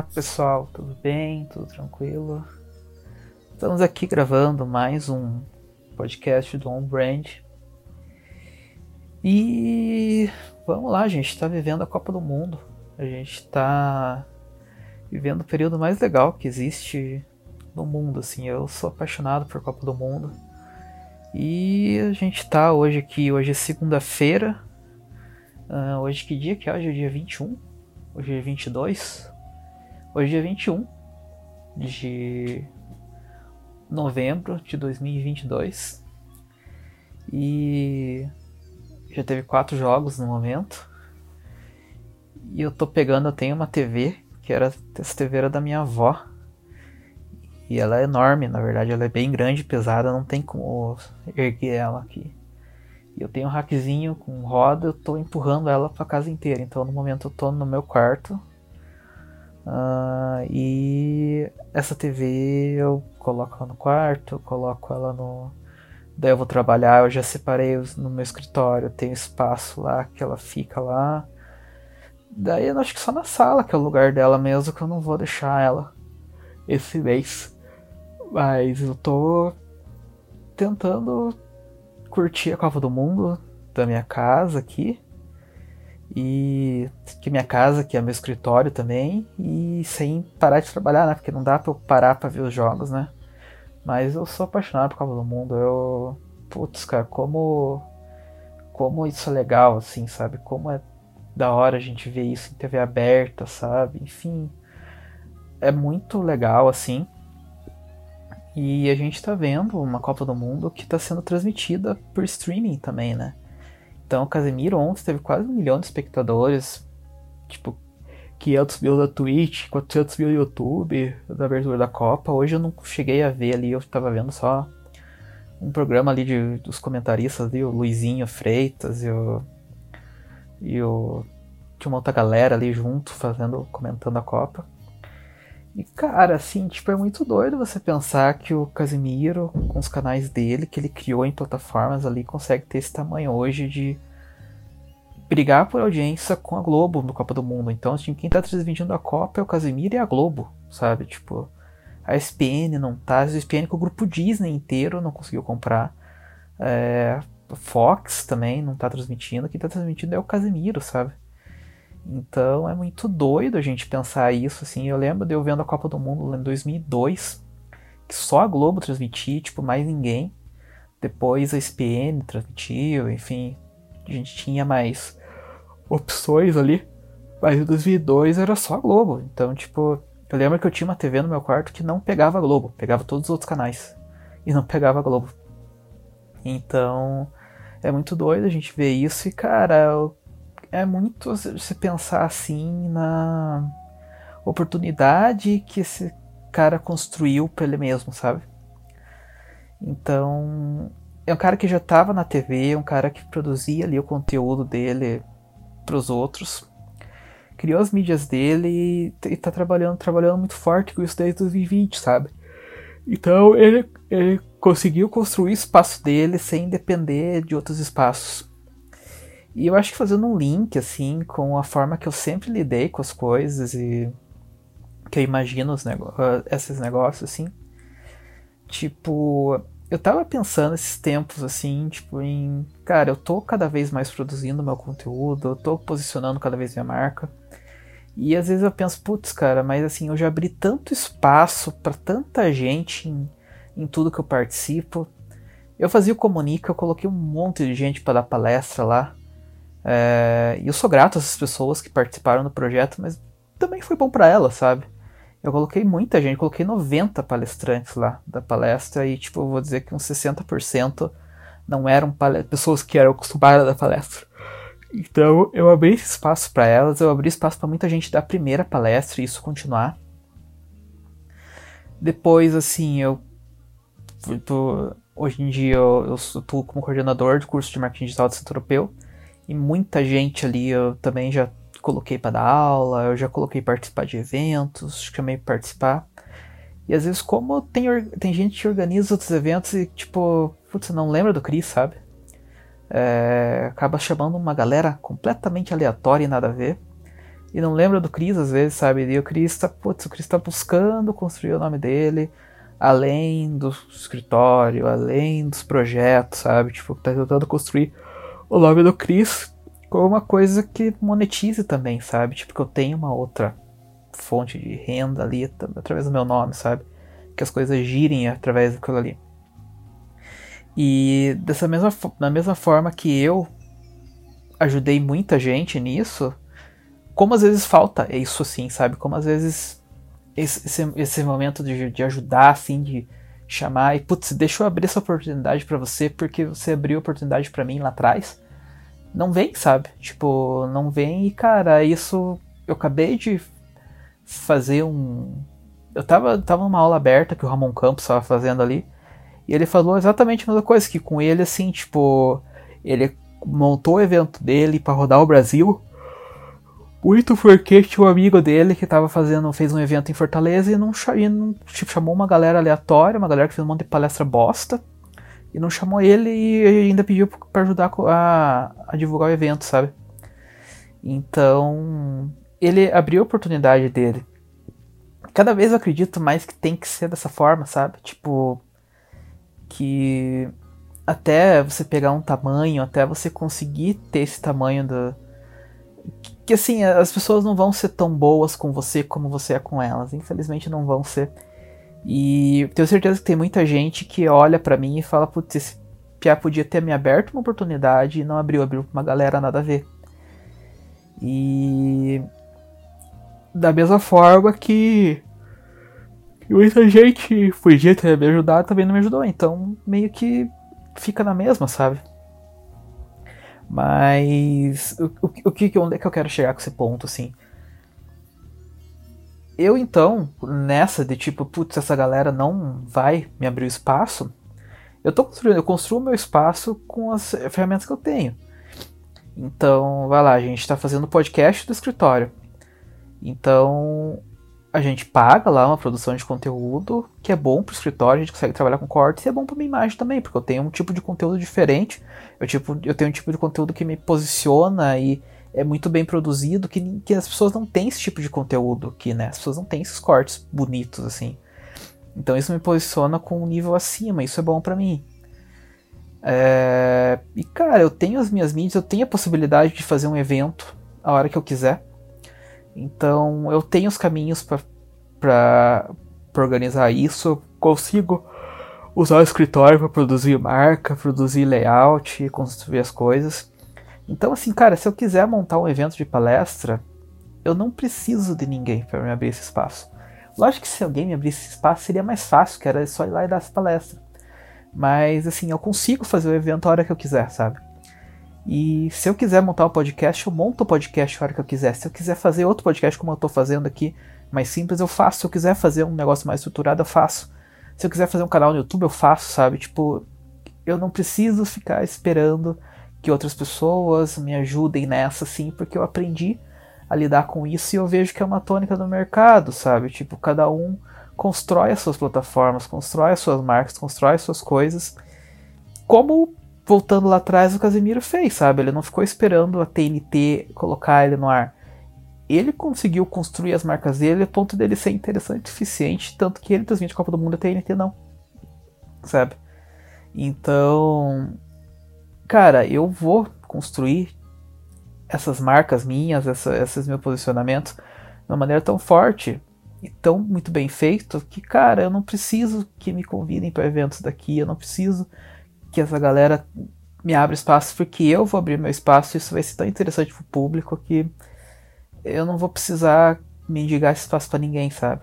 Olá pessoal, tudo bem? Tudo tranquilo? Estamos aqui gravando mais um podcast do On Brand. E vamos lá, gente está vivendo a Copa do Mundo. A gente está vivendo o período mais legal que existe no mundo, assim. Eu sou apaixonado por Copa do Mundo. E a gente está hoje aqui, hoje é segunda-feira. Uh, hoje que dia que é? Hoje é dia 21? Hoje é 22? Hoje é dia 21 de novembro de 2022 e já teve quatro jogos no momento. E eu tô pegando, eu tenho uma TV, que era essa TV era da minha avó. E ela é enorme, na verdade, ela é bem grande, pesada, não tem como erguer ela aqui. E eu tenho um rackzinho com roda, eu tô empurrando ela pra casa inteira. Então no momento eu tô no meu quarto, Uh, e essa TV eu coloco ela no quarto, coloco ela no. Daí eu vou trabalhar, eu já separei no meu escritório, tem espaço lá que ela fica lá. Daí eu acho que só na sala que é o lugar dela mesmo, que eu não vou deixar ela esse mês. Mas eu tô tentando curtir a Copa do Mundo da minha casa aqui e que minha casa, que é meu escritório também, e sem parar de trabalhar, né? Porque não dá pra eu parar pra ver os jogos, né? Mas eu sou apaixonado por Copa do Mundo. Eu. Putz, cara, como. Como isso é legal, assim, sabe? Como é da hora a gente ver isso em TV aberta, sabe? Enfim. É muito legal, assim. E a gente tá vendo uma Copa do Mundo que tá sendo transmitida por streaming também, né? Então, Casemiro ontem teve quase um milhão de espectadores. Tipo, 500 mil na Twitch, 400 mil no YouTube, da abertura da Copa. Hoje eu não cheguei a ver ali, eu tava vendo só um programa ali de, dos comentaristas ali, o Luizinho Freitas e o. E o. Tinha uma outra galera ali junto, fazendo, comentando a Copa. E, cara, assim, tipo, é muito doido você pensar que o Casimiro, com os canais dele, que ele criou em plataformas ali, consegue ter esse tamanho hoje de brigar por audiência com a Globo no Copa do Mundo. Então, assim, quem tá transmitindo a Copa é o Casimiro e a Globo, sabe? Tipo, a SPN não tá, a SPN com o grupo Disney inteiro não conseguiu comprar. É, Fox também não tá transmitindo, quem tá transmitindo é o Casimiro, sabe? Então é muito doido a gente pensar isso, assim. Eu lembro de eu vendo a Copa do Mundo em 2002, que só a Globo transmitia, tipo, mais ninguém. Depois a SPN transmitiu, enfim, a gente tinha mais opções ali. Mas em 2002 era só a Globo. Então, tipo, eu lembro que eu tinha uma TV no meu quarto que não pegava a Globo, pegava todos os outros canais e não pegava a Globo. Então, é muito doido a gente ver isso e, cara, é muito se pensar assim na oportunidade que esse cara construiu para ele mesmo, sabe? Então, é um cara que já estava na TV, é um cara que produzia ali o conteúdo dele para os outros, criou as mídias dele e, está trabalhando, trabalhando muito forte com isso desde 2020, sabe? Então ele, ele conseguiu construir o espaço dele sem depender de outros espaços. E eu acho que fazendo um link, assim, com a forma que eu sempre lidei com as coisas e que eu imagino os nego esses negócios, assim. Tipo, eu tava pensando esses tempos, assim, tipo, em. Cara, eu tô cada vez mais produzindo meu conteúdo, eu tô posicionando cada vez minha marca. E às vezes eu penso, putz, cara, mas assim, eu já abri tanto espaço para tanta gente em, em tudo que eu participo. Eu fazia o Comunica, eu coloquei um monte de gente para dar palestra lá. É, e eu sou grato a essas pessoas que participaram do projeto, mas também foi bom para elas, sabe? Eu coloquei muita gente, coloquei 90 palestrantes lá da palestra e, tipo, eu vou dizer que uns 60% não eram pessoas que eram acostumadas da palestra. Então, eu abri espaço para elas, eu abri espaço para muita gente da primeira palestra e isso continuar. Depois, assim, eu tô, hoje em dia eu, eu estou como coordenador de curso de marketing digital do Centro Europeu e muita gente ali eu também já coloquei para dar aula, eu já coloquei participar de eventos, chamei para participar. E às vezes, como tem, tem gente que organiza outros eventos e, tipo, putz, não lembra do Cris, sabe? É, acaba chamando uma galera completamente aleatória e nada a ver. e não lembra do Cris às vezes, sabe? E o Cris tá, putz, o Cris tá buscando construir o nome dele além do escritório, além dos projetos, sabe? Tipo, tá tentando construir o nome do Cris como uma coisa que monetize também, sabe? Tipo, que eu tenho uma outra fonte de renda ali através do meu nome, sabe? Que as coisas girem através daquilo ali. E dessa mesma, da mesma forma que eu ajudei muita gente nisso, como às vezes falta isso assim, sabe? Como às vezes esse, esse momento de, de ajudar, assim, de chamar e, putz, deixa eu abrir essa oportunidade para você porque você abriu oportunidade para mim lá atrás. Não vem, sabe? Tipo, não vem e, cara, isso. Eu acabei de fazer um. Eu tava, tava numa aula aberta que o Ramon Campos estava fazendo ali. E ele falou exatamente a mesma coisa, que com ele, assim, tipo, ele montou o evento dele para rodar o Brasil muito porque tinha um amigo dele que tava fazendo, fez um evento em Fortaleza e não, e não tipo, chamou uma galera aleatória, uma galera que fez um monte de palestra bosta, e não chamou ele e ainda pediu para ajudar a, a divulgar o evento, sabe? Então, ele abriu a oportunidade dele. Cada vez eu acredito mais que tem que ser dessa forma, sabe? Tipo, que até você pegar um tamanho, até você conseguir ter esse tamanho do, que assim, as pessoas não vão ser tão boas com você como você é com elas. Infelizmente não vão ser. E tenho certeza que tem muita gente que olha para mim e fala, putz, esse Pia podia ter me aberto uma oportunidade e não abriu, abriu pra uma galera nada a ver. E da mesma forma que muita gente podia ter me ajudado, também não me ajudou. Então meio que fica na mesma, sabe? Mas o, o, o que, onde é que eu quero chegar com esse ponto, assim? Eu então, nessa de tipo, putz, essa galera não vai me abrir o espaço, eu tô construindo, eu construo meu espaço com as ferramentas que eu tenho. Então, vai lá, a gente está fazendo podcast do escritório. Então, a gente paga lá uma produção de conteúdo que é bom para o escritório, a gente consegue trabalhar com cortes e é bom para minha imagem também, porque eu tenho um tipo de conteúdo diferente, eu, tipo, eu tenho um tipo de conteúdo que me posiciona e é muito bem produzido, que, que as pessoas não têm esse tipo de conteúdo aqui, né? As pessoas não têm esses cortes bonitos assim. Então isso me posiciona com um nível acima, isso é bom para mim. É... E cara, eu tenho as minhas mídias, eu tenho a possibilidade de fazer um evento a hora que eu quiser. Então eu tenho os caminhos para organizar isso. Eu consigo usar o escritório para produzir marca, produzir layout, construir as coisas. Então, assim, cara, se eu quiser montar um evento de palestra, eu não preciso de ninguém para me abrir esse espaço. Lógico que se alguém me abrisse esse espaço seria mais fácil, que era só ir lá e dar essa palestra. Mas, assim, eu consigo fazer o evento a hora que eu quiser, sabe? E se eu quiser montar o um podcast, eu monto o podcast a hora que eu quiser. Se eu quiser fazer outro podcast como eu estou fazendo aqui, mais simples, eu faço. Se eu quiser fazer um negócio mais estruturado, eu faço. Se eu quiser fazer um canal no YouTube, eu faço, sabe? Tipo, eu não preciso ficar esperando que outras pessoas me ajudem nessa, assim, porque eu aprendi a lidar com isso e eu vejo que é uma tônica do mercado, sabe? Tipo, cada um constrói as suas plataformas, constrói as suas marcas, constrói as suas coisas. Como voltando lá atrás, o Casemiro fez, sabe? Ele não ficou esperando a TNT colocar ele no ar. Ele conseguiu construir as marcas dele a ponto dele ser interessante o suficiente, tanto que ele transmite a Copa do Mundo a TNT não. Sabe? Então, cara, eu vou construir essas marcas minhas, essa, esses meus posicionamentos de uma maneira tão forte e tão muito bem feito que, cara, eu não preciso que me convidem para eventos daqui, eu não preciso que essa galera me abra espaço, porque eu vou abrir meu espaço isso vai ser tão interessante pro público que eu não vou precisar mendigar esse espaço para ninguém, sabe?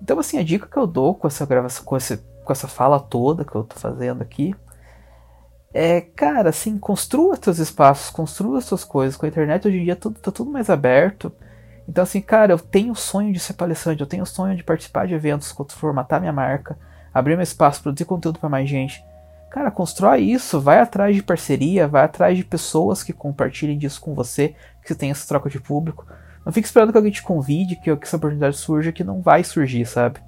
Então, assim, a dica que eu dou com essa gravação, com, esse, com essa fala toda que eu tô fazendo aqui, é, cara, assim, construa seus espaços, construa suas coisas. Com a internet hoje em dia tudo, tá tudo mais aberto. Então, assim, cara, eu tenho o sonho de ser palestrante, eu tenho o sonho de participar de eventos, formatar minha marca, abrir meu espaço, produzir conteúdo para mais gente. Cara, constrói isso, vai atrás de parceria, vai atrás de pessoas que compartilhem disso com você, que você tenha essa troca de público. Não fique esperando que alguém te convide, que, que essa oportunidade surja, que não vai surgir, sabe?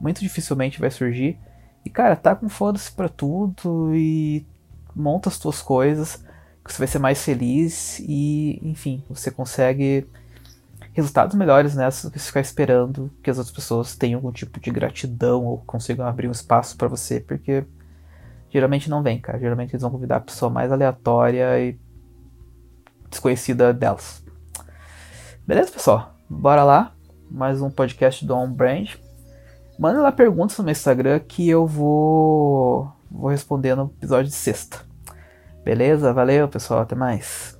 Muito dificilmente vai surgir. E cara, tá com foda-se pra tudo e monta as tuas coisas, que você vai ser mais feliz e, enfim, você consegue resultados melhores nessa do que ficar esperando que as outras pessoas tenham algum tipo de gratidão ou consigam abrir um espaço para você, porque geralmente não vem, cara. Geralmente eles vão convidar a pessoa mais aleatória e desconhecida delas. Beleza, pessoal? Bora lá. Mais um podcast do On Brand. Manda lá perguntas no meu Instagram que eu vou, vou responder no episódio de sexta. Beleza? Valeu, pessoal. Até mais.